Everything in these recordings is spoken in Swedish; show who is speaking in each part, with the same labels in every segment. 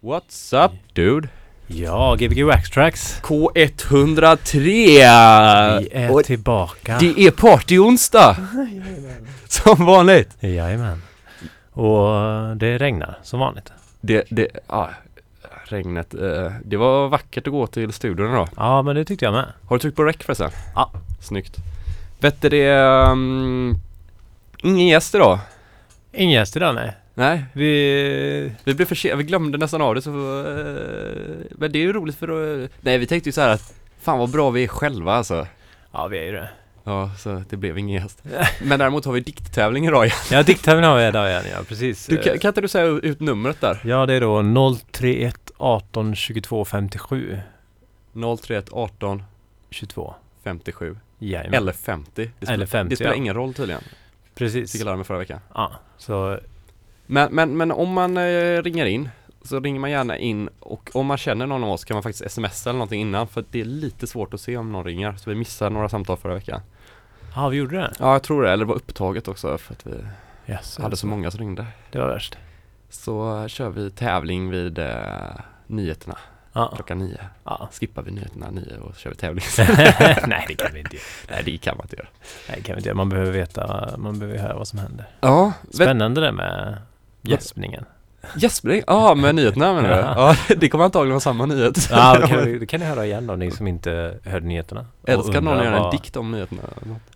Speaker 1: What's up dude?
Speaker 2: Ja, Gbg Wax Tracks.
Speaker 1: K103!
Speaker 2: Vi är
Speaker 1: Och
Speaker 2: tillbaka.
Speaker 1: det är partyonsdag! Som vanligt!
Speaker 2: Jajamän. Och eh, det regnar som vanligt.
Speaker 1: Det, det, ja, regnet. Eh, det var vackert att gå till studion idag.
Speaker 2: Ja, men det tyckte jag med.
Speaker 1: Har du tryckt på rec förresten?
Speaker 2: Ja.
Speaker 1: Snyggt. Vet du det, um, ingen gäst idag?
Speaker 2: Ingen gäst idag nej.
Speaker 1: Nej,
Speaker 2: Vi...
Speaker 1: vi blev försenade, vi glömde nästan av det så, eh, men det är ju roligt för att, nej vi tänkte ju så här att Fan vad bra vi är själva alltså
Speaker 2: Ja, vi är ju det.
Speaker 1: Ja, så det blev ingen gäst Men däremot har vi dikttävling idag igen
Speaker 2: Ja, dikttävling har vi idag igen, ja precis.
Speaker 1: du, kan, kan inte du säga ut numret där?
Speaker 2: Ja, det är då 031 18 22 57
Speaker 1: 031 18
Speaker 2: 22.
Speaker 1: 57
Speaker 2: Jajamän.
Speaker 1: Eller 50 det spelar,
Speaker 2: Eller 50,
Speaker 1: Det spelar
Speaker 2: ja.
Speaker 1: ingen roll tydligen
Speaker 2: Precis.
Speaker 1: Fick jag lära mig förra veckan
Speaker 2: Ja, så
Speaker 1: men, men, men om man eh, ringer in Så ringer man gärna in och om man känner någon av oss kan man faktiskt smsa eller någonting innan För det är lite svårt att se om någon ringer Så vi missade några samtal förra veckan
Speaker 2: Ja, vi gjorde det.
Speaker 1: Ja jag tror det, eller det var upptaget också för att vi
Speaker 2: Yes,
Speaker 1: hade så många som ringde
Speaker 2: Det var värst.
Speaker 1: Så kör vi tävling vid eh, nyheterna
Speaker 2: Ja.
Speaker 1: klockan nio
Speaker 2: ja.
Speaker 1: Skippar vi nyheterna nio och kör vi tävling
Speaker 2: Nej, det kan vi inte göra.
Speaker 1: Nej det kan man inte göra
Speaker 2: Nej, det kan vi inte göra. Man behöver veta, man behöver höra vad som händer.
Speaker 1: Ja,
Speaker 2: Spännande det med gäspningen.
Speaker 1: Gäspning? Ja, med nyheterna menar du?
Speaker 2: Ja.
Speaker 1: Det kommer antagligen vara samma nyhet
Speaker 2: Ja, det kan, det kan ni höra igen då, ni som inte hörde nyheterna.
Speaker 1: Älskar någon
Speaker 2: undrar
Speaker 1: göra en
Speaker 2: vad-
Speaker 1: dikt om nyheterna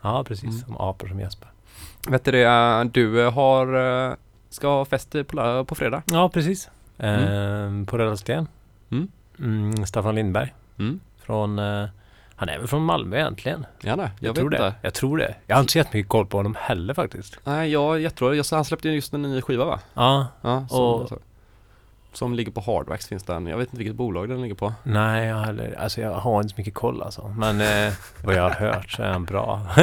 Speaker 2: Ja, precis.
Speaker 1: Mm.
Speaker 2: Som apor som gäspar.
Speaker 1: Vet du det, eh, du eh, har, eh, ska ha fest på, på fredag
Speaker 2: Ja, precis.
Speaker 1: Mm.
Speaker 2: Ehm, på Röda Sten.
Speaker 1: Mm.
Speaker 2: Mm, Staffan Lindberg.
Speaker 1: Mm,
Speaker 2: Från, han är väl från Malmö egentligen?
Speaker 1: gärna, jag, vet
Speaker 2: tror
Speaker 1: inte
Speaker 2: det. Jag tror det. Jag har inte så jättemycket koll på honom heller faktiskt.
Speaker 1: Nej, jag, jag tror, jag, han släppte ju just en ny skiva va?
Speaker 2: Ja,
Speaker 1: Ja, som,
Speaker 2: Och-
Speaker 1: så. som ligger på Hardwax finns den, jag vet inte vilket bolag den ligger på
Speaker 2: nej jag, heller, alltså jag har inte så mycket koll alltså. Men eh, vad jag har hört så är han bra.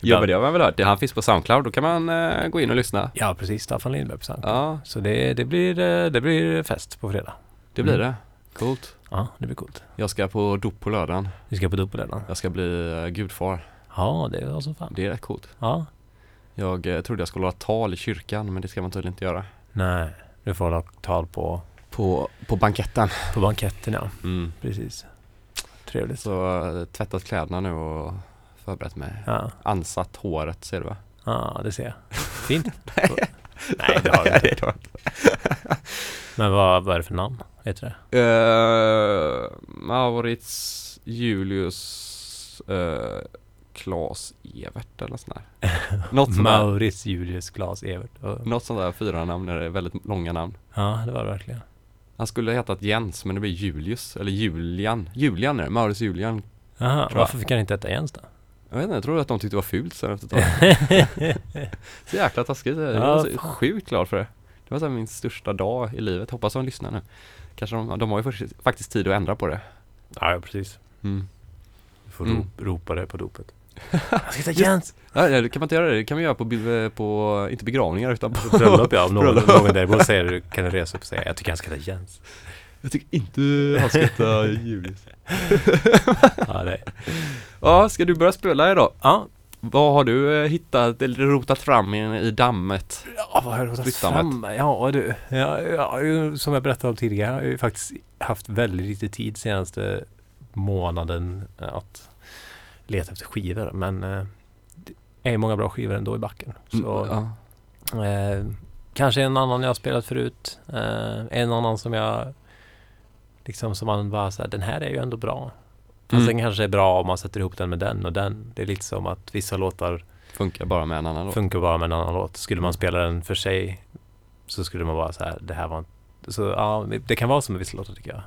Speaker 1: Ja men det har man väl hört, Det- han finns på Soundcloud, då kan man eh, gå in och lyssna
Speaker 2: Ja, precis. Staffan Lindberg på Soundcloud.
Speaker 1: Ja,
Speaker 2: Så det, det, blir, eh, det blir fest på fredag.
Speaker 1: det blir
Speaker 2: Mm.
Speaker 1: det Coolt
Speaker 2: Ja, det blir coolt.
Speaker 1: Jag ska på dop på lördagen
Speaker 2: Vi ska på dubbelredan.
Speaker 1: Jag ska bli eh, gudfar
Speaker 2: Ja, det var så fan.
Speaker 1: Det är rätt coolt
Speaker 2: Ja.
Speaker 1: Jag eh, trodde jag skulle hålla tal i kyrkan men det ska man tydligen inte göra
Speaker 2: Nej, du får hålla tal på,
Speaker 1: På, på banketten
Speaker 2: på banketten ja.
Speaker 1: mm.
Speaker 2: Precis. Trevligt.
Speaker 1: Så eh, tvättat kläderna nu och förberett mig
Speaker 2: Ja,
Speaker 1: Ansatt håret ser du va?
Speaker 2: ja det ser jag. Fint. Nej, det har du inte.
Speaker 1: det har
Speaker 2: Men vad, vad är det för namn? Heter det?
Speaker 1: Uh, Maurits Julius uh, Klas Evert eller sånt där Något sånt där,
Speaker 2: Maurits Julius Glas Evert. Och-
Speaker 1: något sånt där fyra namn är väldigt långa namn
Speaker 2: Ja, det var det verkligen.
Speaker 1: Han skulle ha hetat Jens men det blir Julius eller Julian Julian är det, Maurits Julian
Speaker 2: Jaha, varför fick han inte heta Jens då?
Speaker 1: Jag vet inte, jag tror att de tyckte det var fult sen efter ett tag Så jäkla taskigt, jag
Speaker 2: Ja,
Speaker 1: var
Speaker 2: fan.
Speaker 1: sjukt glad för det Det var så min största dag i livet, hoppas de lyssnar nu Kanske de, de har ju faktiskt- tid att ändra på det
Speaker 2: Ja, precis.
Speaker 1: mm.
Speaker 2: Du får
Speaker 1: Mm.
Speaker 2: ro, ropa det på dopet. Jag ska heta Jens!
Speaker 1: Ja, det kan man inte göra det, det kan man göra på, bi- på inte begravningar utan på
Speaker 2: På bröllop ja, om någon, någon däremot säger du kan du resa upp och säga jag tycker han ska heta Jens.
Speaker 1: Jag tycker inte han ska heta Julius
Speaker 2: Ja, det.
Speaker 1: Ja, ska du börja spela idag?
Speaker 2: Ja,
Speaker 1: Vad har du eh, hittat eller rotat fram i, i dammet?
Speaker 2: Ja, vad har jag rotat fram? Ja, du. Ja, ja, som jag berättade om tidigare har jag ju faktiskt haft väldigt lite tid senaste månaden att leta efter skivor. Men eh, det är många bra skivor ändå i backen. Så
Speaker 1: Mm, ja.
Speaker 2: eh, kanske en annan jag har spelat förut. Eh, en annan som jag liksom som man bara säger den här är ju ändå bra. Fast
Speaker 1: Mm.
Speaker 2: den kanske är bra om man sätter ihop den med den och den. Det är lite som att vissa låtar
Speaker 1: Funkar bara med en annan låt
Speaker 2: funkar bara med en annan låt. Skulle man spela den för sig så skulle man bara så här, det här var inte... Så ja, det kan vara som med vissa låtar tycker jag.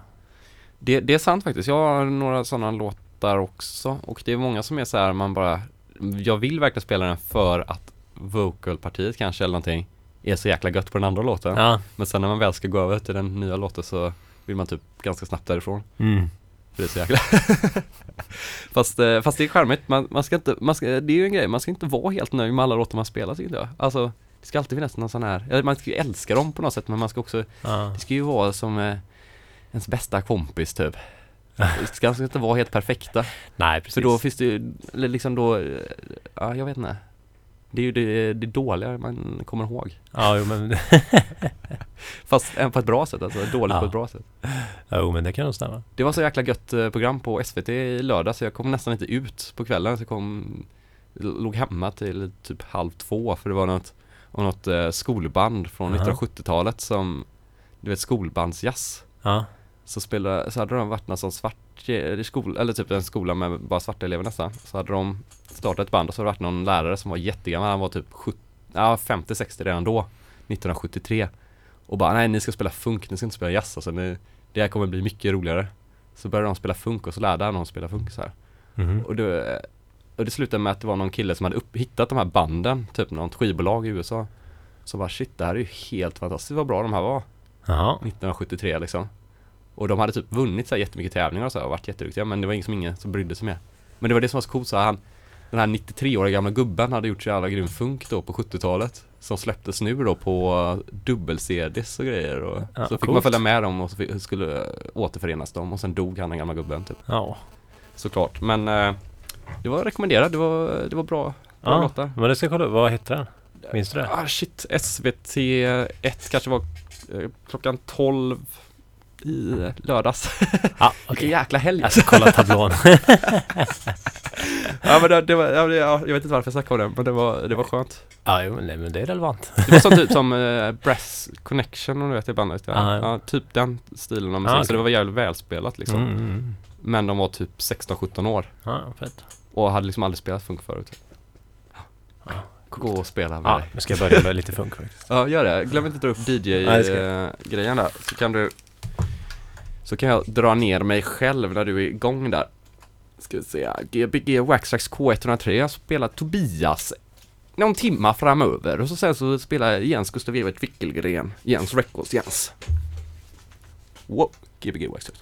Speaker 1: det, det är sant faktiskt, jag har några sådana låtar också och det är många som är så här man bara Jag vill verkligen spela den för att vocalpartiet kanske eller någonting är så jäkla gött på den andra låten
Speaker 2: Ja.
Speaker 1: Men sen när man väl ska gå över till den nya låten så vill man typ ganska snabbt därifrån
Speaker 2: Mm.
Speaker 1: För det är så jäkla fast, eh, fast det är charmigt, man, man ska inte, man ska, det är ju en grej, man ska inte vara helt nöjd med alla låtar man spelar tycker jag. Alltså det ska alltid finnas någon sån här, eller man ska ju älska dem på något sätt men man ska också,
Speaker 2: Ja.
Speaker 1: det ska ju vara som eh, ens bästa kompis typ. Det ska inte vara helt perfekta.
Speaker 2: Nej, precis.
Speaker 1: För då finns det ju, liksom då, ja jag vet inte Det är ju det, det dåliga man kommer ihåg.
Speaker 2: Ja, jo men,
Speaker 1: Fast eh, på ett bra sätt alltså, dåligt
Speaker 2: Ja.
Speaker 1: på ett bra sätt.
Speaker 2: jo, men det kan nog stämma.
Speaker 1: Det var så jäkla gött eh, program på SVT i lördag så jag kom nästan inte ut på kvällen. Så jag kom, låg hemma till typ halv två för det var något, något eh, skolband från
Speaker 2: Aha.
Speaker 1: 1970-talet som, du vet skolbandsjazz.
Speaker 2: Ja,
Speaker 1: Så spelade, så hade de varit någon sån svart i skola, eller typ en skola med bara svarta elever nästan. Så hade de startat ett band och så hade det varit någon lärare som var jättegammal, han var typ 70, ja 50-60 redan då, 1973. Och bara nej ni ska spela funk, ni ska inte spela jazz alltså, ni, det här kommer bli mycket roligare. Så började de spela funk och så lärde han dem spela funk så här.
Speaker 2: mhm.
Speaker 1: Och det, och det slutade med att det var någon kille som hade upp, hittat de här banden, typ något skivbolag i USA. Som bara shit det här är ju helt fantastiskt vad bra de här var.
Speaker 2: Jaha,
Speaker 1: 1973 liksom. Och de hade typ vunnit så här jättemycket tävlingar och så här, och varit jätteduktiga men det var ingen som ingen som brydde sig med. Men det var det som var så coolt så här, han Den här 93-åriga gamla gubben hade gjort så jävla grym funk då på 70-talet. Som släpptes nu då på dubbel-CDs och grejer och
Speaker 2: Ja,
Speaker 1: så fick
Speaker 2: coolt.
Speaker 1: man följa med dem och så fick, skulle återförenas dem och sen dog han den gamla gubben typ.
Speaker 2: ja.
Speaker 1: Såklart men eh, Det var rekommenderat, det var, det var bra, bra
Speaker 2: ja.
Speaker 1: låtar.
Speaker 2: Men det ska jag kolla. Vad heter den? Minns du det?
Speaker 1: Ah shit, SVT 1 kanske var eh, klockan 12 i lördags.
Speaker 2: Ja,
Speaker 1: Vilken jäkla helg!
Speaker 2: Jag ska kolla tablån.
Speaker 1: ja men det, det var, ja, jag vet inte varför jag snackade om det, men det var, det var skönt.
Speaker 2: ja, jo, men, nej, men det är relevant.
Speaker 1: Det var som typ som uh, Brass Connection om du vet det bandet. Ja.
Speaker 2: Ah, ja.
Speaker 1: typ den stilen av musik.
Speaker 2: Ah,
Speaker 1: Så
Speaker 2: okej.
Speaker 1: det var jävligt välspelat liksom.
Speaker 2: Mm, mm, mm.
Speaker 1: Men de var typ 16-17 år
Speaker 2: Ja, fett.
Speaker 1: och hade liksom aldrig spelat funk förut. Gå och spela med
Speaker 2: Ja,
Speaker 1: dig.
Speaker 2: nu ska jag börja med lite funk faktiskt.
Speaker 1: Ja, gör det. Glöm inte att dra upp DJ-grejen där. Så kan du så kan jag dra ner mig själv när du är igång där. Ska vi se. Gbg Waxtrax K103 spelar Tobias någon timma framöver och så sen så spelar Jens Gustav Evert Wickelgren, Jens Records Jens. Wow, Gbg Waxtrax.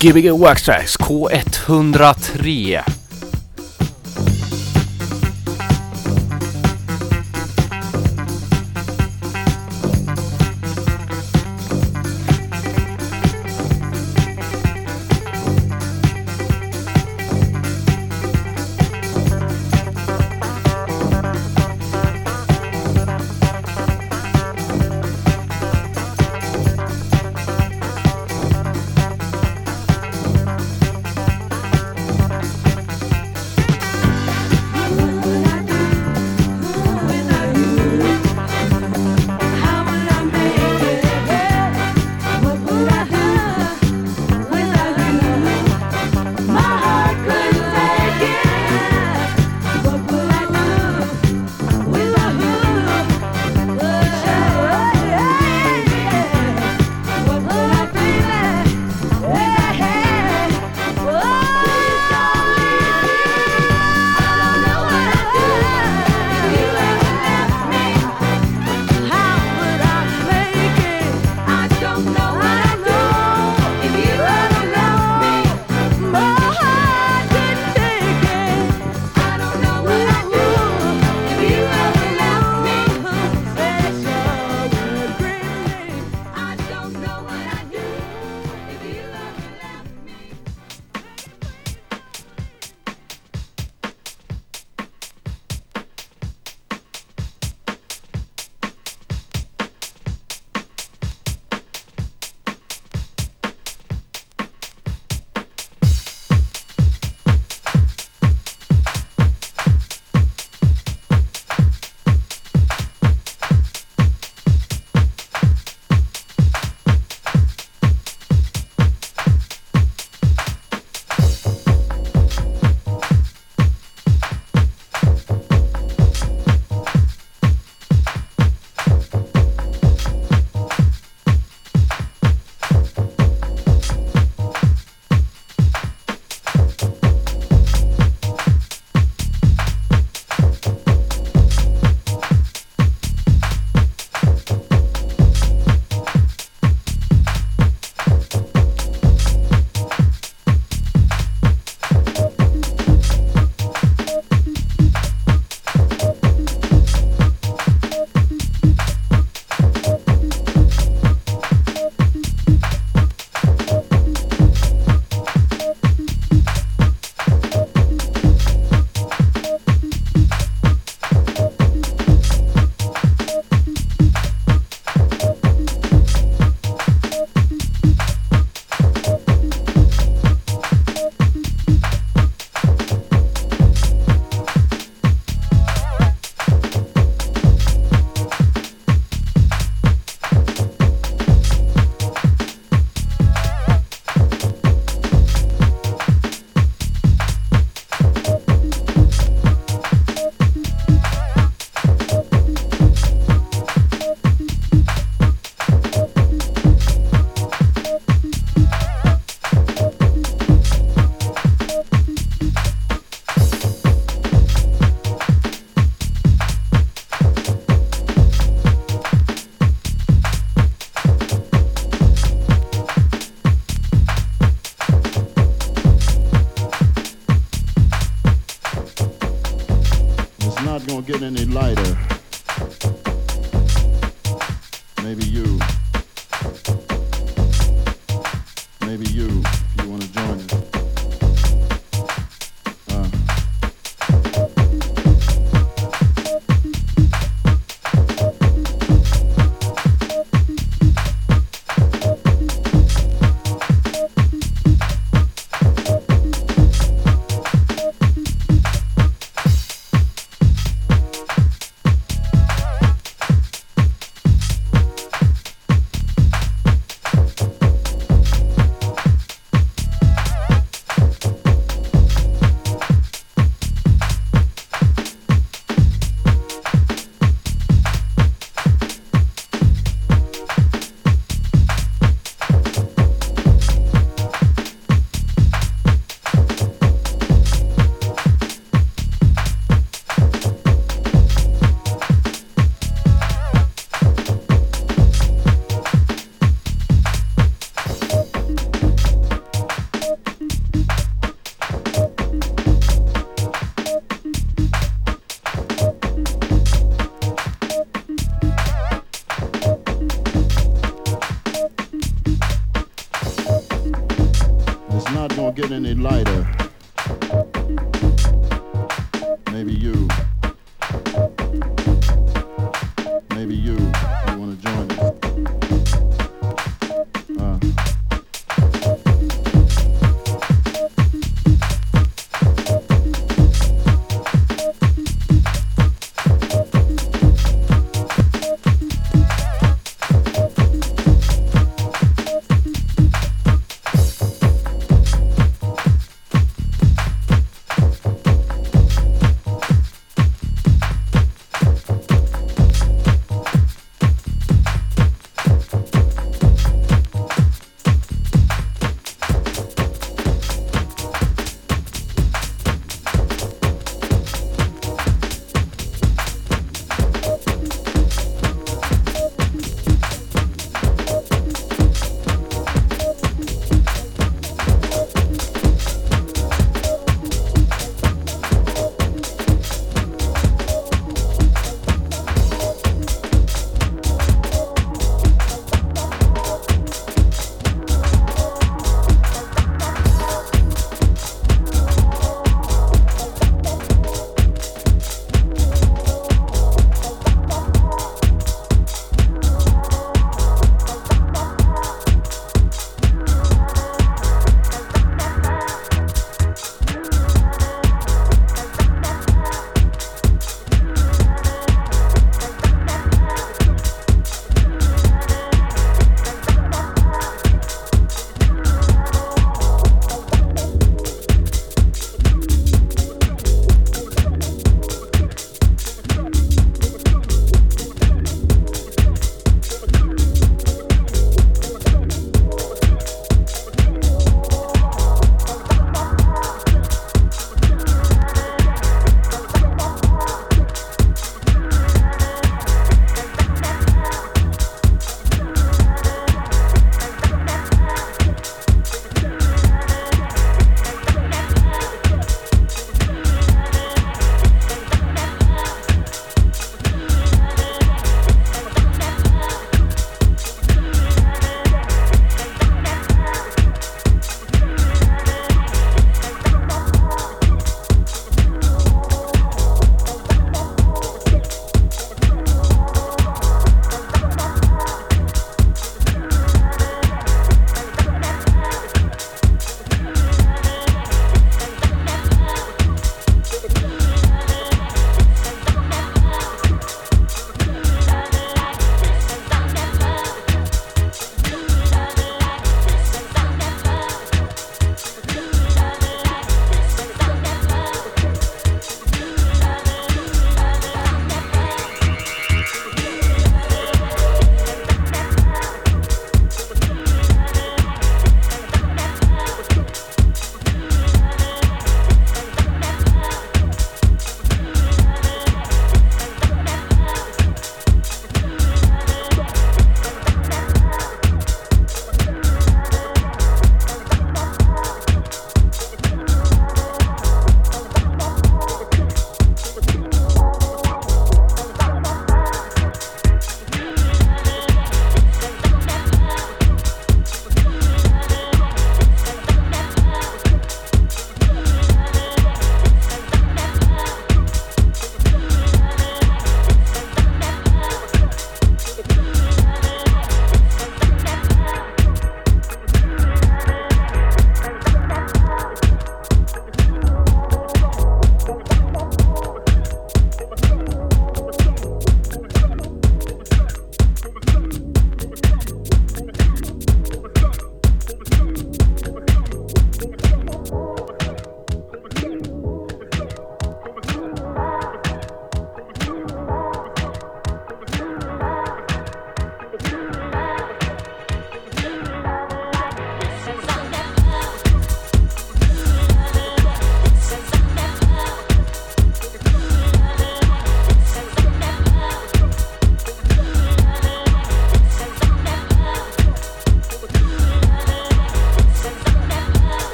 Speaker 3: Gbg Wax Tracks K103.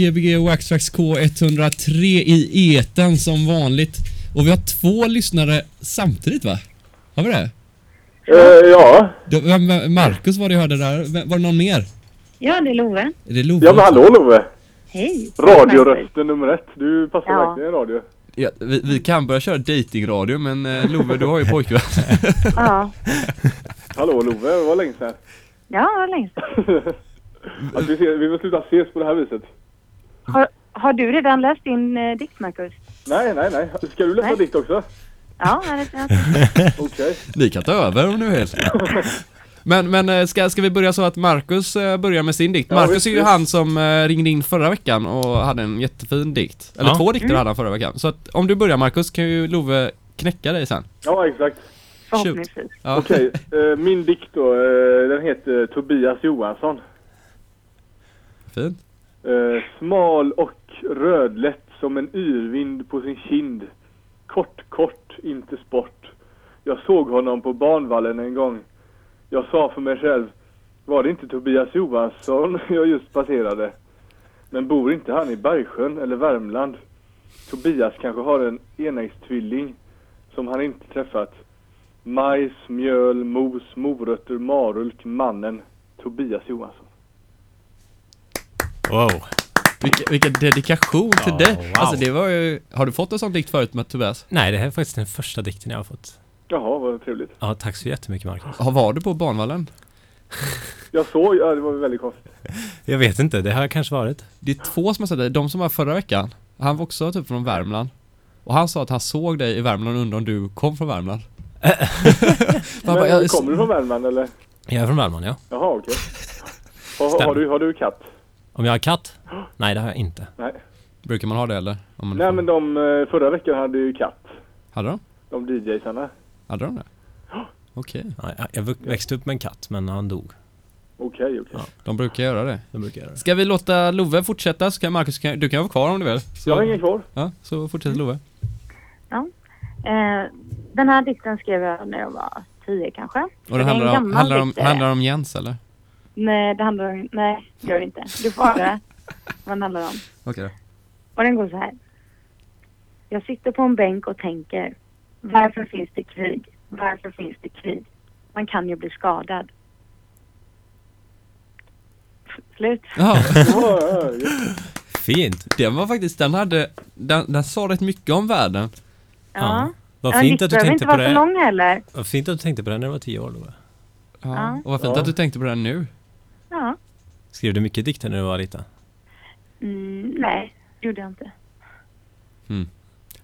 Speaker 4: Gbg Waxtrax K103 i eten som vanligt. Och vi har två lyssnare samtidigt va? Har vi det?
Speaker 5: Eh, ja.
Speaker 4: vem- Marcus var det jag hörde där. Var det någon mer?
Speaker 6: Ja, det är Love.
Speaker 4: Är det Love?
Speaker 5: Ja men hallå Love!
Speaker 6: Hej.
Speaker 5: Radiorösten nummer ett. Du passar
Speaker 6: Ja.
Speaker 5: verkligen i radio.
Speaker 1: Ja, vi, vi kan börja köra datingradio men eh, Love du har ju pojkvän.
Speaker 6: Ja,
Speaker 5: Hallå Love, det var länge sedan.
Speaker 6: ja det var länge sedan.
Speaker 5: Att vi, ses, vi får sluta ses på det här viset.
Speaker 6: Har, har du redan läst din eh, dikt, Marcus?
Speaker 5: Nej, nej, nej. Ska du läsa
Speaker 6: Nej.
Speaker 5: dikt också?
Speaker 6: Ja, inte.
Speaker 5: Okej.
Speaker 1: Ni kan ta över om du vill. Men, men eh, ska, ska vi börja så att Marcus eh, börjar med sin dikt?
Speaker 5: Ja,
Speaker 1: Marcus
Speaker 5: visst,
Speaker 1: är ju
Speaker 5: visst.
Speaker 1: han som eh, ringde in förra veckan och hade en jättefin dikt. Eller
Speaker 2: Ja.
Speaker 1: två dikter hade han förra veckan. Så att om du börjar Marcus kan ju Love knäcka dig sen.
Speaker 5: Ja, exakt.
Speaker 6: Förhoppningsvis.
Speaker 1: Ja.
Speaker 5: Okej, eh, min dikt då, eh, den heter Tobias Johansson.
Speaker 1: Fint.
Speaker 5: Eh, smal och rödlätt som en yrvind på sin kind. Kort, kort, inte sport. Jag såg honom på banvallen en gång. Jag sa för mig själv, var det inte Tobias Johansson jag just passerade? Men bor inte han i Bergsjön eller Värmland? Tobias kanske har en enäggstvilling som han inte träffat. Majs, mjöl, mos, morötter, marulk, mannen. Tobias Johansson.
Speaker 2: Wow.
Speaker 1: Vilken, vilken dedikation till
Speaker 2: Ja,
Speaker 1: dig.
Speaker 2: wow.
Speaker 1: Alltså det var ju, har du fått en sån dikt förut med Tobias?
Speaker 2: Nej, det här är faktiskt den första dikten jag har fått.
Speaker 5: Jaha, vad trevligt.
Speaker 2: Ja, tack så jättemycket Marcus.
Speaker 1: Har- Var du på Banvallen?
Speaker 5: Jag såg, ja det var väldigt konstigt.
Speaker 2: Jag vet inte, det har kanske varit.
Speaker 1: Det är två som har sett dig, de som var förra veckan. Han var också typ från Värmland. Och han sa att han såg dig i Värmland och undrade om du kom från Värmland.
Speaker 5: Men
Speaker 1: bara, jag-
Speaker 5: kommer du från Värmland eller?
Speaker 2: Jag är från Värmland, ja.
Speaker 5: Jaha, okej. Har, har,
Speaker 2: Stämmer.
Speaker 5: du, har du katt?
Speaker 2: Om jag har katt? Nej, det har jag inte.
Speaker 5: Nej.
Speaker 1: Brukar man ha det eller? Om man
Speaker 5: Nej men de eh, förra veckan hade ju katt.
Speaker 1: Hade de?
Speaker 5: De DJsarna.
Speaker 1: Hade de det? Okej.
Speaker 2: Ja, jag- jag växte upp med en katt, men han dog.
Speaker 5: Okej, okej.
Speaker 2: Ja.
Speaker 1: De brukar göra det.
Speaker 2: Det brukar jag göra.
Speaker 1: Ska vi låta Love fortsätta så kan Marcus, kan- du kan vara kvar om du vill. Så,
Speaker 5: Jag har ingen kvar.
Speaker 1: Ja, så fortsätter Love.
Speaker 6: Eh, den här dikten skrev jag när jag var tio kanske.
Speaker 1: Och
Speaker 6: det
Speaker 1: det
Speaker 6: är en
Speaker 1: handlar om,
Speaker 6: gammal
Speaker 1: handlar om,
Speaker 6: dikt, är det.
Speaker 1: handlar om Jens eller?
Speaker 6: Nej, det handlar om... Nej, det gör det inte. Du får höra vad den handlar om.
Speaker 1: Okej då.
Speaker 6: Och den går så här. Jag sitter på en bänk och tänker. Varför finns det krig? Varför finns det krig? Man kan ju bli skadad. Slut.
Speaker 1: Ja,
Speaker 5: Ja, ja.
Speaker 2: Fint!
Speaker 1: den var faktiskt, den hade, den, den sa rätt mycket om världen.
Speaker 6: Ja.
Speaker 2: Vad
Speaker 6: Ja,
Speaker 2: fint att du tänkte
Speaker 6: inte
Speaker 2: på
Speaker 6: vara för
Speaker 2: det.
Speaker 6: lång heller.
Speaker 2: Vad fint att du tänkte på det när du var tio år då.
Speaker 1: Ja.
Speaker 6: Ja.
Speaker 1: Och vad fint
Speaker 5: Ja.
Speaker 1: att du tänkte på den nu.
Speaker 6: Ja.
Speaker 2: Skrev du mycket dikter när du var liten?
Speaker 6: Mm, nej, det gjorde jag inte.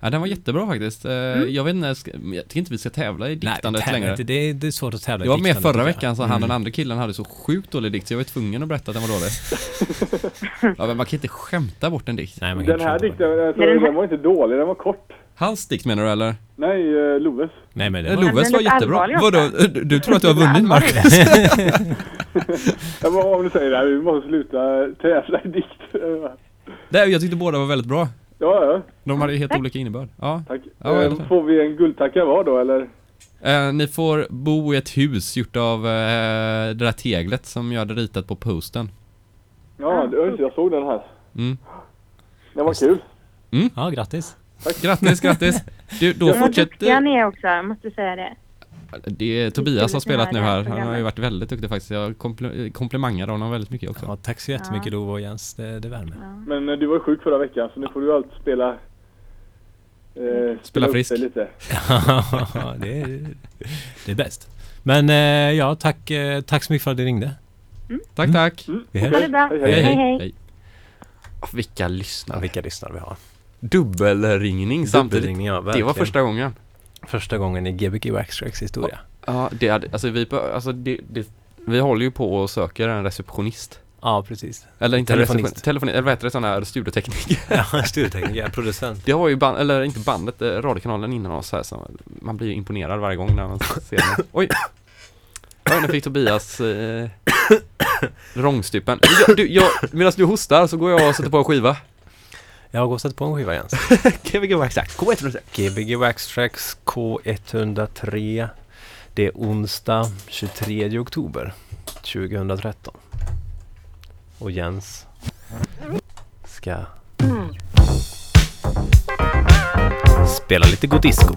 Speaker 1: Ja, den var jättebra faktiskt. Eh,
Speaker 6: Mm.
Speaker 1: Jag vet inte, jag tycker inte vi ska tävla i diktandet
Speaker 2: tävla
Speaker 1: längre.
Speaker 2: inte. det, är, det är svårt att tävla i
Speaker 1: Jag var med förra veckan så han den
Speaker 2: Mm.
Speaker 1: andra killen hade så sjukt dålig dikt så jag var tvungen att berätta att den var dålig. ja men man kan inte skämta bort en dikt.
Speaker 2: Nej, man kan
Speaker 5: Den
Speaker 2: inte
Speaker 5: här dikten, alltså,
Speaker 6: den
Speaker 5: den var inte dålig, den var kort.
Speaker 1: Hans dikt menar du eller?
Speaker 5: Nej, eh, Loves.
Speaker 2: Nej, men det
Speaker 1: Eh,
Speaker 2: var...
Speaker 1: Loves var jättebra. Vadå? Du, du tror att du har vunnit. Marcus?
Speaker 5: Ja, men om du säger det här, vi måste sluta tävla i dikt.
Speaker 1: Nej, jag tyckte båda var väldigt bra.
Speaker 5: Ja, ja,
Speaker 1: De hade helt olika innebörd. Ja.
Speaker 5: tack.
Speaker 1: Ja, det
Speaker 5: Eh, får vi en guldtacka var då, eller?
Speaker 1: Eh, ni får bo i ett hus gjort av eh, det där teglet som jag hade ritat på posten.
Speaker 5: Ja, det, det, jag såg den här.
Speaker 1: Mm.
Speaker 5: Den var kul.
Speaker 2: Ja, grattis.
Speaker 1: Grattis, grattis! Du, då
Speaker 6: duktiga
Speaker 1: fortsätter...
Speaker 6: ni är också, jag måste säga det.
Speaker 1: Det är Tobias som har spelat nu här. Han har ju varit väldigt duktig faktiskt. Jag kompl- komplimangar honom väldigt mycket också.
Speaker 2: Ja, tack så jättemycket
Speaker 6: Ja.
Speaker 2: Och Jens, det, det värmer.
Speaker 6: Ja.
Speaker 5: Men eh, du var ju sjuk förra veckan, så nu får du allt spela... Eh,
Speaker 1: Spela friskt.
Speaker 5: dig lite.
Speaker 2: det, är, det är bäst. Men eh, ja, tack, eh, tack så mycket för att du ringde.
Speaker 1: Tack, tack!
Speaker 5: Mm,
Speaker 2: Vi hörs.
Speaker 6: Ha det bra.
Speaker 5: Hej, hej.
Speaker 6: Hej, hej.
Speaker 1: Ah, Vilka
Speaker 2: Ja,
Speaker 1: lyssnare.
Speaker 2: vilka lyssnare vi har.
Speaker 1: Dubbelringning samtidigt.
Speaker 2: Dubbelringning, ja,
Speaker 1: Det var första gången.
Speaker 2: första gången i Gbg Waxtracks historia.
Speaker 1: Ja, det hade, alltså vi, alltså det, det, vi håller ju på och söker en receptionist.
Speaker 2: Ja, precis.
Speaker 1: Eller inte
Speaker 2: Telefonist.
Speaker 1: telefonist, eller vad heter det, sån här studiotekniker.
Speaker 2: Ja, studiotekniker, producent.
Speaker 1: Det har ju band, eller inte bandet, eh, radiokanalen innan oss här så man blir ju imponerad varje gång när man ser den. Oj! Oj, nu fick Tobias eh, rångstypen. Jag, du, jag, medan du hostar så går jag och sätter på en skiva.
Speaker 2: Jag har gått på en skiva Jens.
Speaker 1: Gbg Waxtrax K103.
Speaker 2: Gbg Waxtracks K103. Det är onsdag 23 oktober 2013. Och Jens
Speaker 3: ska spela lite godisco.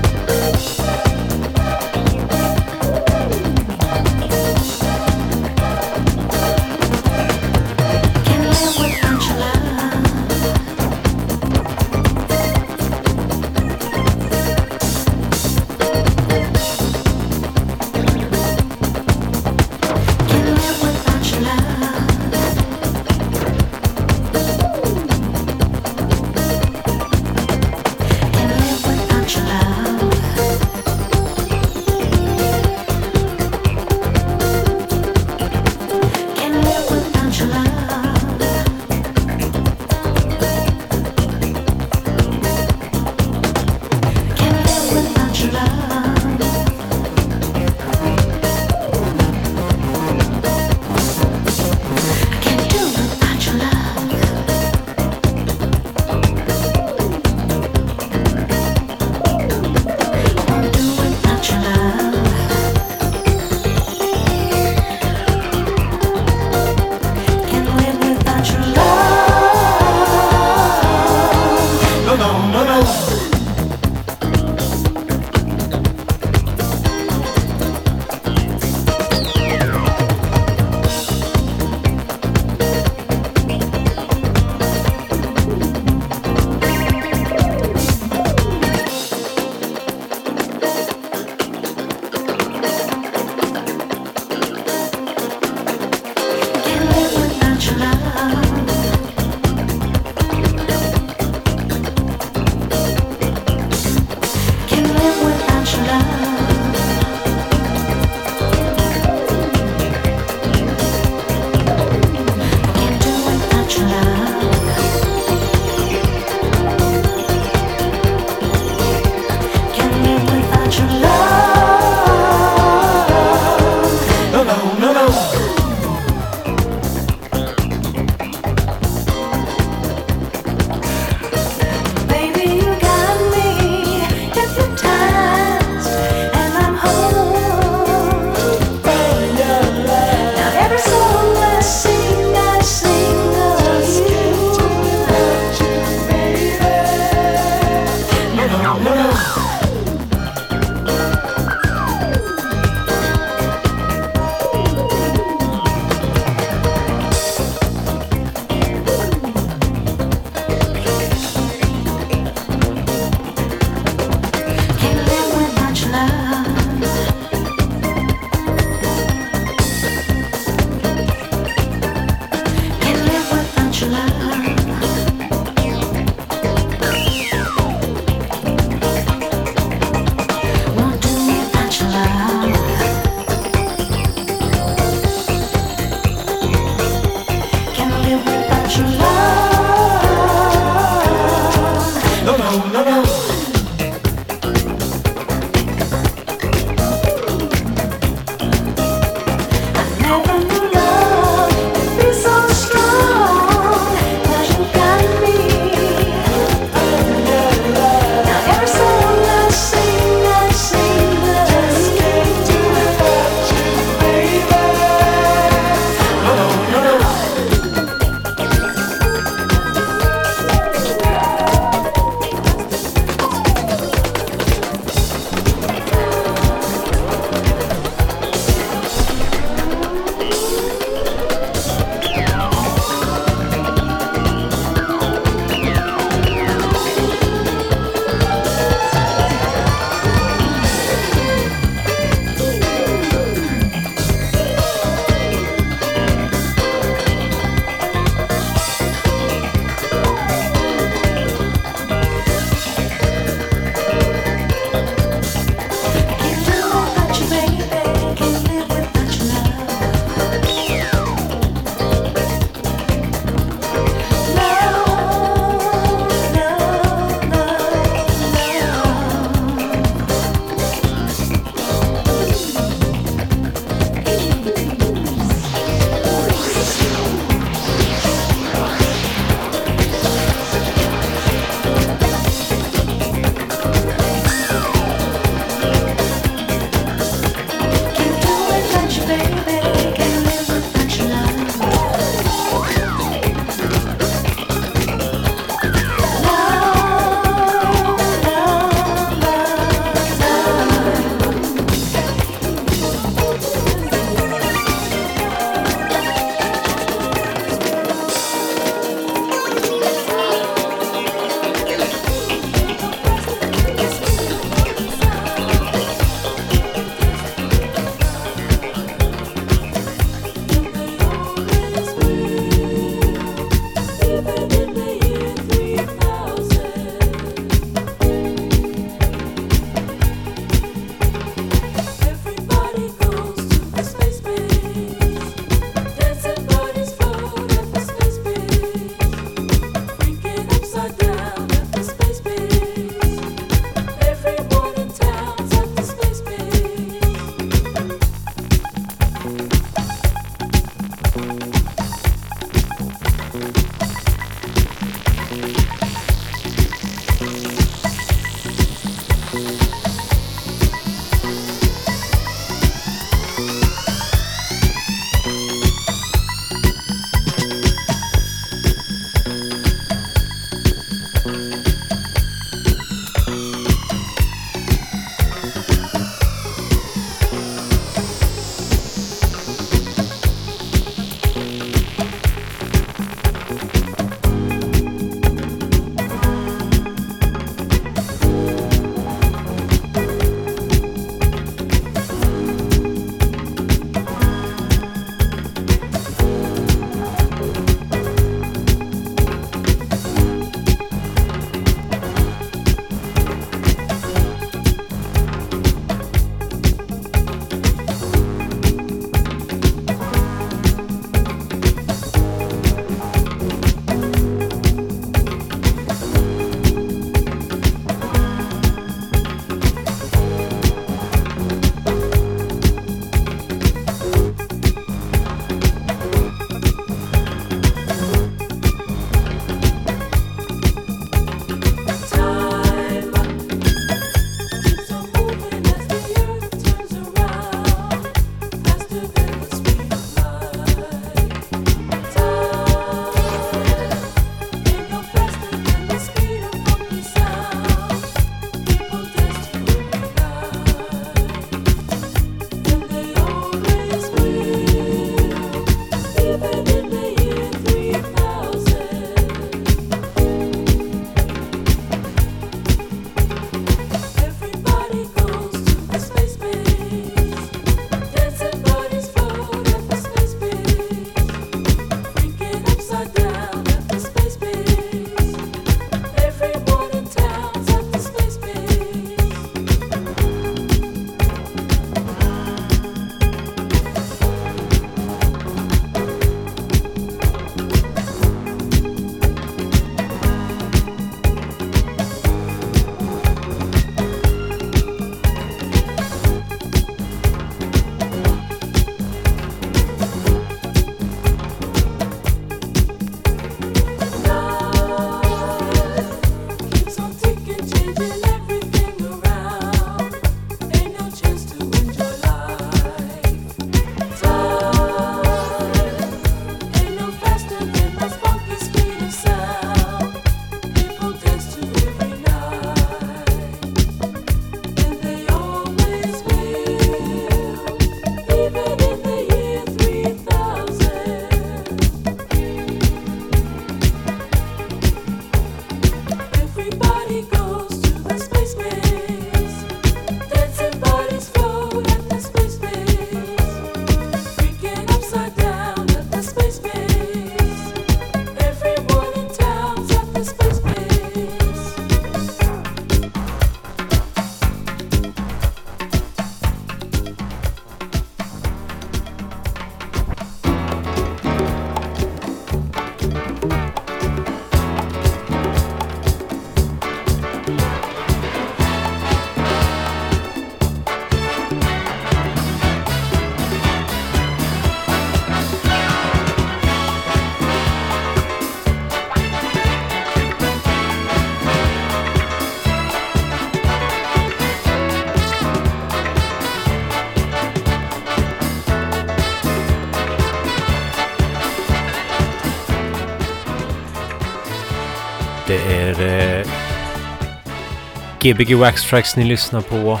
Speaker 7: Gbg Wax Tracks ni lyssnar på.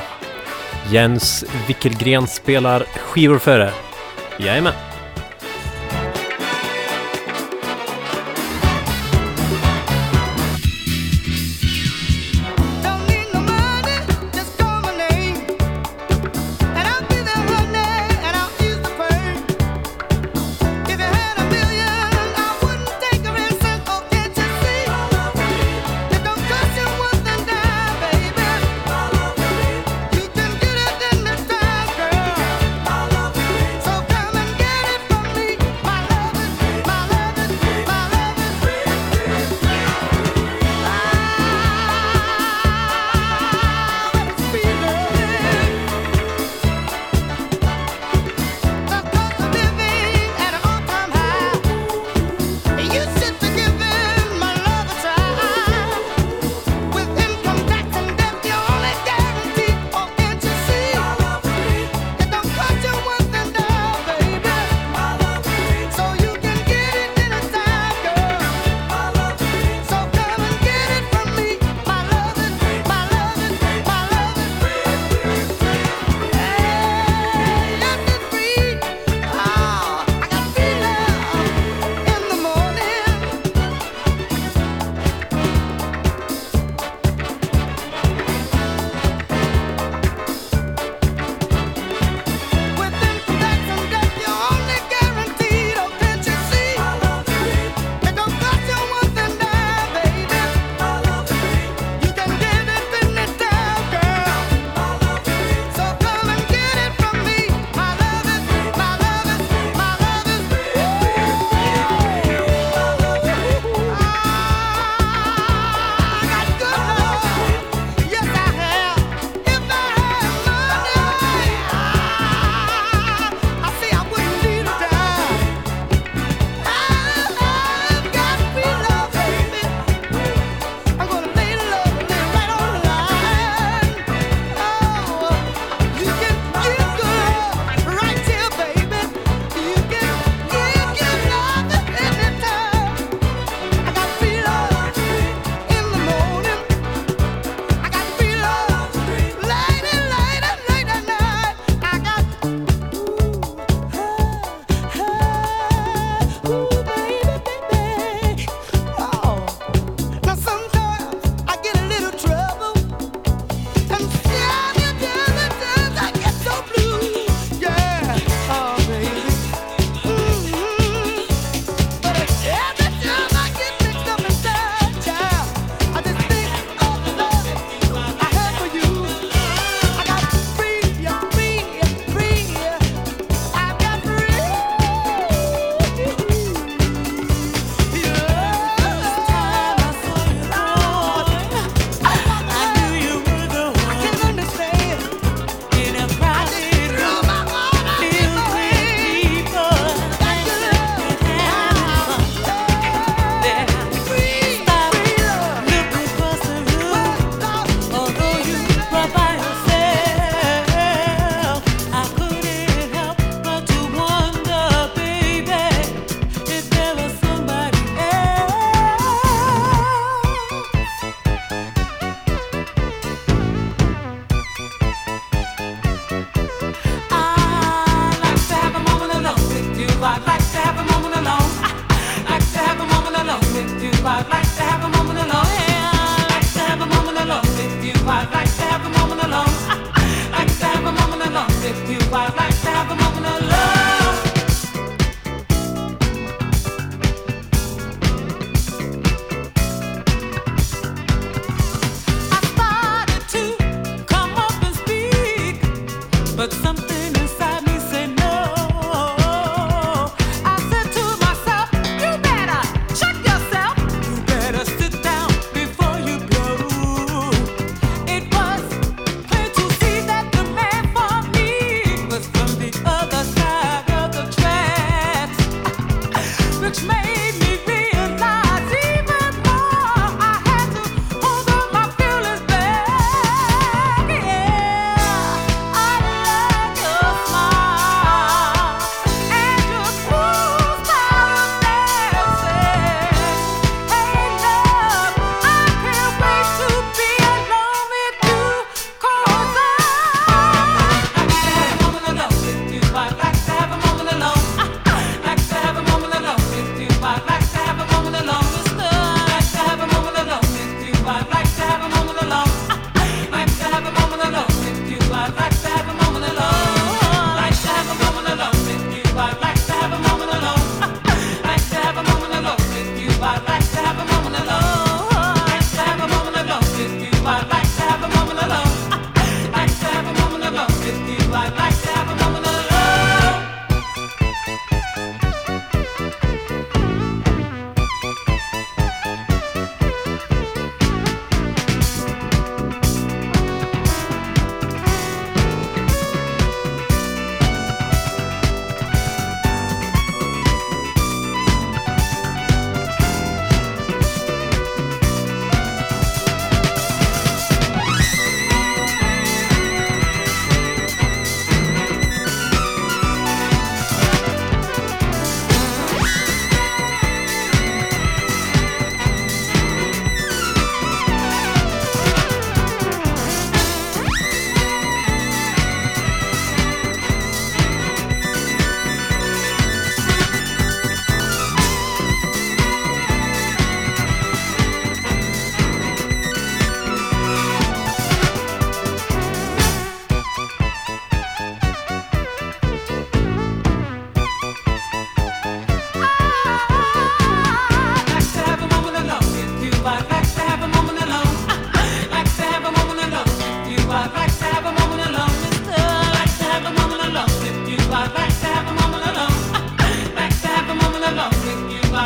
Speaker 7: Jens Wickelgren spelar skivor för er. Jajamän.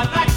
Speaker 8: my
Speaker 3: back.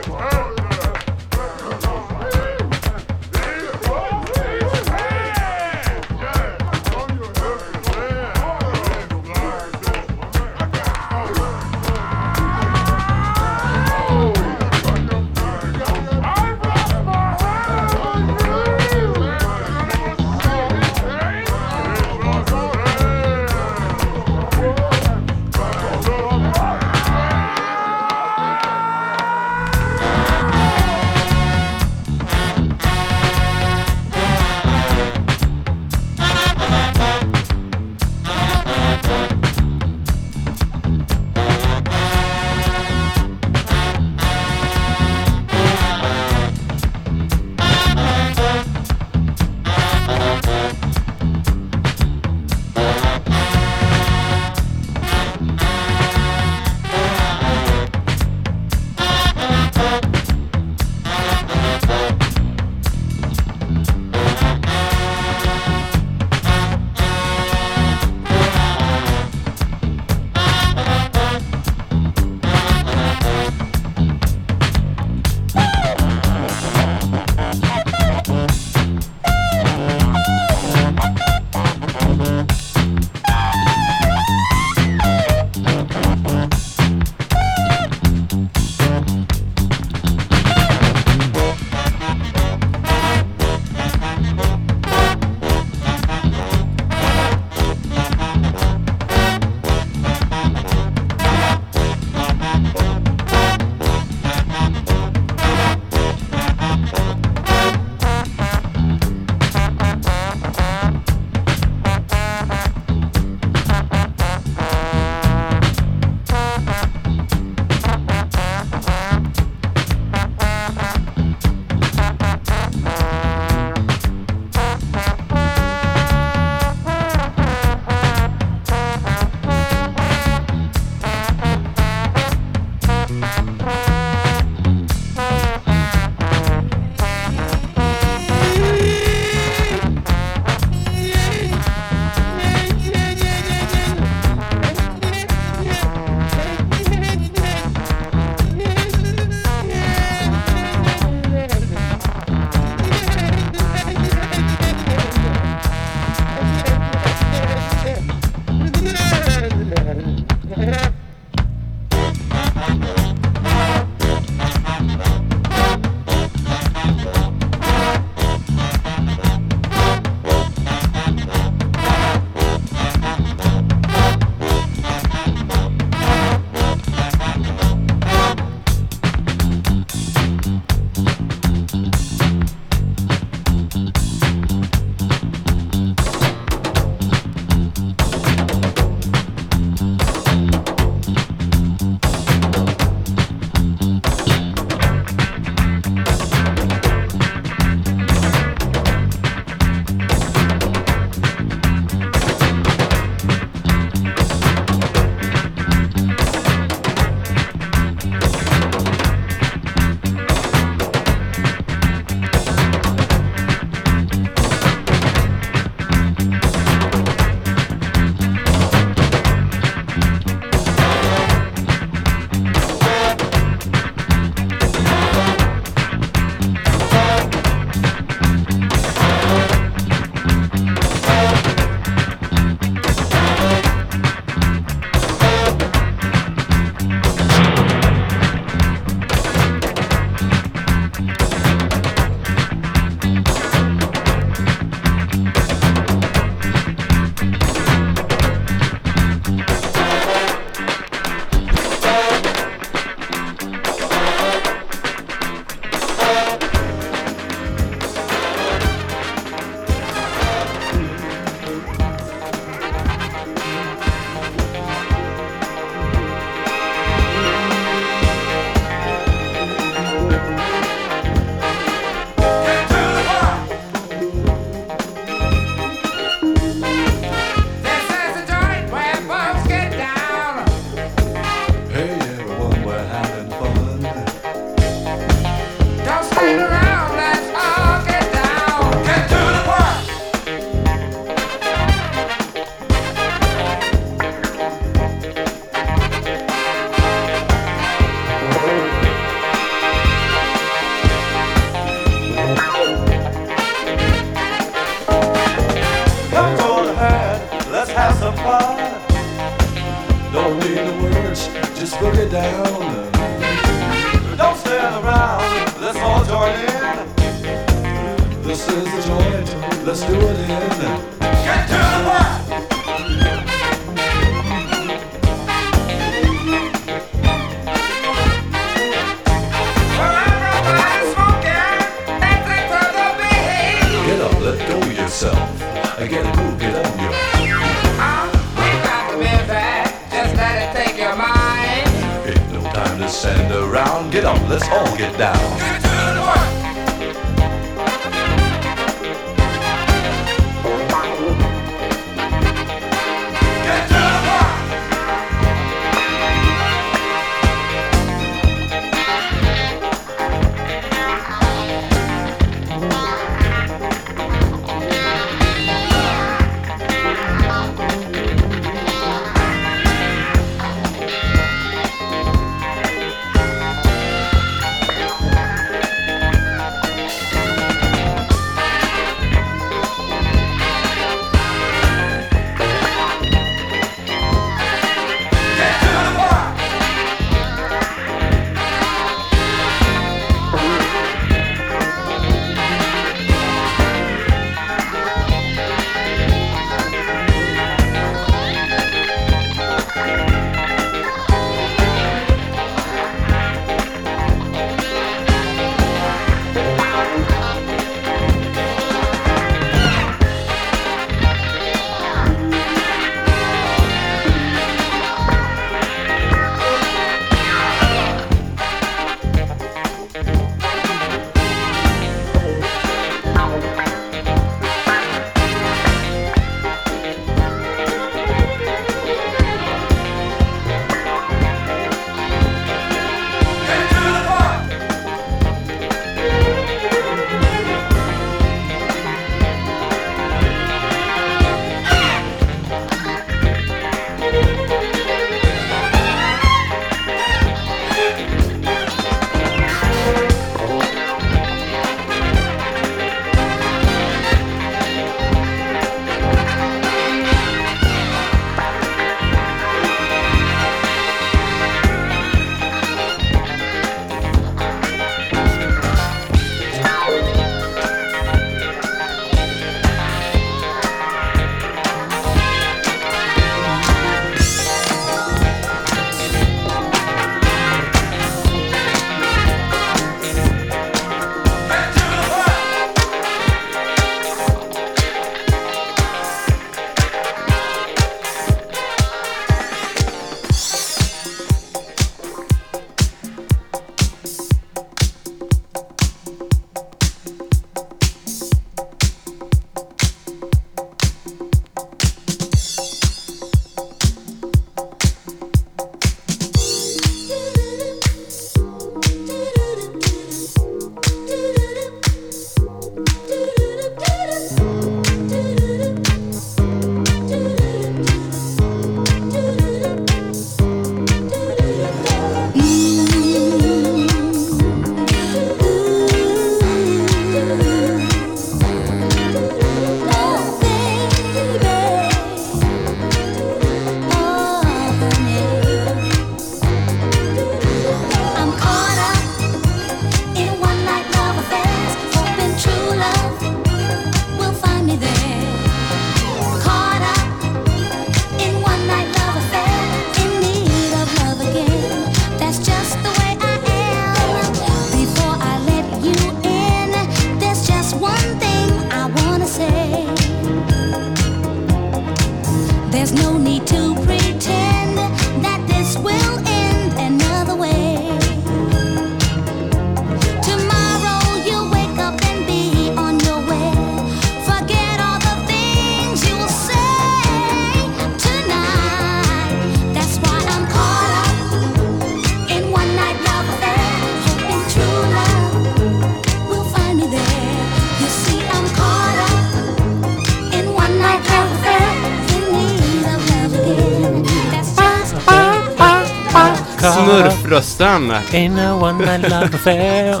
Speaker 1: Smurfrösten!
Speaker 2: In a one night love affair.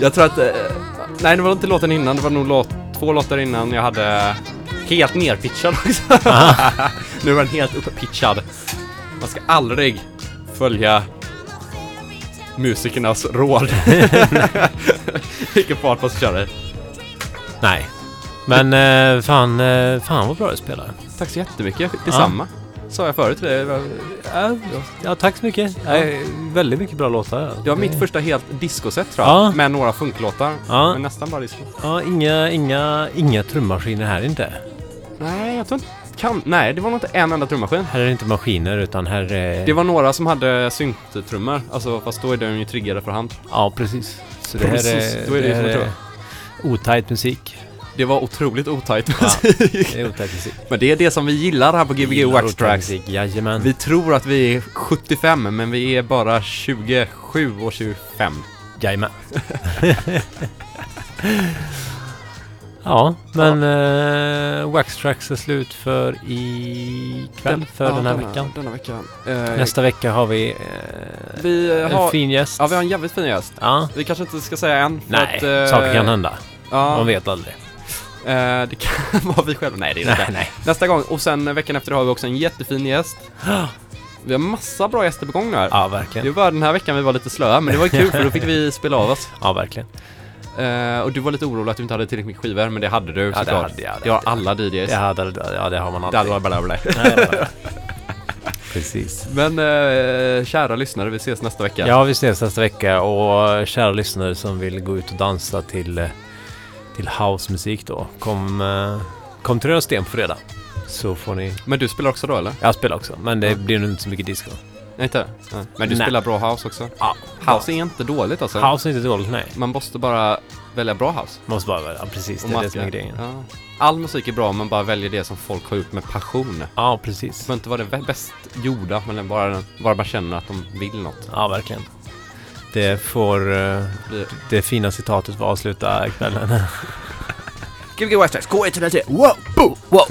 Speaker 1: Jag tror att, eh, nej det var inte låten innan, det var nog låt, två låtar innan jag hade helt nerpitchad också. nu var den helt upppitchad. Man ska aldrig följa musikernas råd. Vilken fart man ska köra i.
Speaker 2: Nej. Men eh, fan, eh, fan vad bra du spelar.
Speaker 1: Tack så jättemycket. Detsamma. Sa jag förut till dig.
Speaker 2: Ja, ja, tack så mycket. Ja. väldigt mycket bra låtar.
Speaker 1: Det var mitt första helt discoset tror jag.
Speaker 2: Ja.
Speaker 1: Med några funklåtar.
Speaker 2: Ja.
Speaker 1: Men nästan bara disco.
Speaker 2: Ja, inga, inga, inga trummaskiner här inte.
Speaker 1: Nej, jag tror inte... Kan, nej, det var nog inte en enda trummaskin.
Speaker 2: Här är det inte maskiner utan här är...
Speaker 1: Det var några som hade synttrummor. Alltså fast då är de ju triggade för hand.
Speaker 2: Ja, precis. Så det här
Speaker 1: Precis,
Speaker 2: är...
Speaker 1: då är det ju som
Speaker 2: här
Speaker 1: jag tror.
Speaker 2: Otajt musik.
Speaker 1: Det var otroligt otajt
Speaker 2: Ja,
Speaker 1: musik.
Speaker 2: otajt musik.
Speaker 1: Men det är det som vi gillar här på Gbg
Speaker 2: Gillar
Speaker 1: Wax
Speaker 2: otajt
Speaker 1: Tracks.
Speaker 2: musik, Jajamän.
Speaker 1: Vi tror att vi är 75 men vi är bara 27 och 25.
Speaker 2: Jajamän. ja, men eh, Wax Tracks är slut för ikväll, för
Speaker 1: Ja,
Speaker 2: den här
Speaker 1: denna-
Speaker 2: veckan.
Speaker 1: Denna veckan. Eh,
Speaker 2: Nästa vecka har vi eh,
Speaker 1: vi
Speaker 2: en
Speaker 1: har,
Speaker 2: fin gäst.
Speaker 1: Ja, vi har en jävligt fin gäst.
Speaker 2: Ja.
Speaker 1: Vi kanske inte ska säga än. för
Speaker 2: Nej,
Speaker 1: att, eh,
Speaker 2: saker kan hända.
Speaker 1: Ja,
Speaker 2: Man vet aldrig.
Speaker 1: Eh, det kan vara vi själva. Nej, det är det
Speaker 2: Nej,
Speaker 1: inte.
Speaker 2: nej.
Speaker 1: Nästa gång. Och sen veckan efter har vi också en jättefin gäst. Vi har massa bra gäster på gång nu här.
Speaker 2: Ja,
Speaker 1: Det
Speaker 2: verkligen.
Speaker 1: var den här veckan vi var lite slöa, men det var kul för då fick vi spela av oss.
Speaker 2: Ja, verkligen.
Speaker 1: Eh, och du var lite orolig att du inte hade tillräckligt mycket skivor, men det hade du
Speaker 2: det
Speaker 1: såklart.
Speaker 2: hade jag, det
Speaker 1: Det har alla DJs.
Speaker 2: Det, hade, ja, det har man
Speaker 1: Det hade
Speaker 2: alltid.
Speaker 1: varit
Speaker 2: ja, ja. Precis.
Speaker 1: Men eh, kära lyssnare, vi ses nästa vecka.
Speaker 2: Ja, vi ses nästa vecka och kära lyssnare som vill gå ut och dansa till, eh, till housemusik då. Kom, eh, kom till Röda Sten på fredag. Så får ni...
Speaker 1: Men du spelar också då eller?
Speaker 2: Jag spelar också, men det
Speaker 1: Ja.
Speaker 2: blir nog inte så mycket disco.
Speaker 1: Inte? Nej. Men du
Speaker 2: Nej.
Speaker 1: spelar bra house också?
Speaker 2: Ja.
Speaker 1: House är inte dåligt alltså.
Speaker 2: House är inte dåligt, nej.
Speaker 1: Man måste bara välja bra house.
Speaker 2: Måste bara vara, ja, precis.
Speaker 1: Och
Speaker 2: Det är det
Speaker 1: man
Speaker 2: som är grejen.
Speaker 1: Ja. All musik är bra, man bara väljer det som folk har gjort med passion.
Speaker 2: Ja,
Speaker 1: Det
Speaker 2: precis.
Speaker 1: får inte vara det bäst gjorda, men bara, bara man känner att de vill något.
Speaker 2: Ja, verkligen. Det får eh, det fina citatet för avsluta kvällen.
Speaker 1: Give me K103. Wow! Boo! Wow!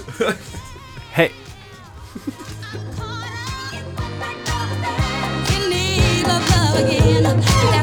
Speaker 1: Hej! You need love, love again.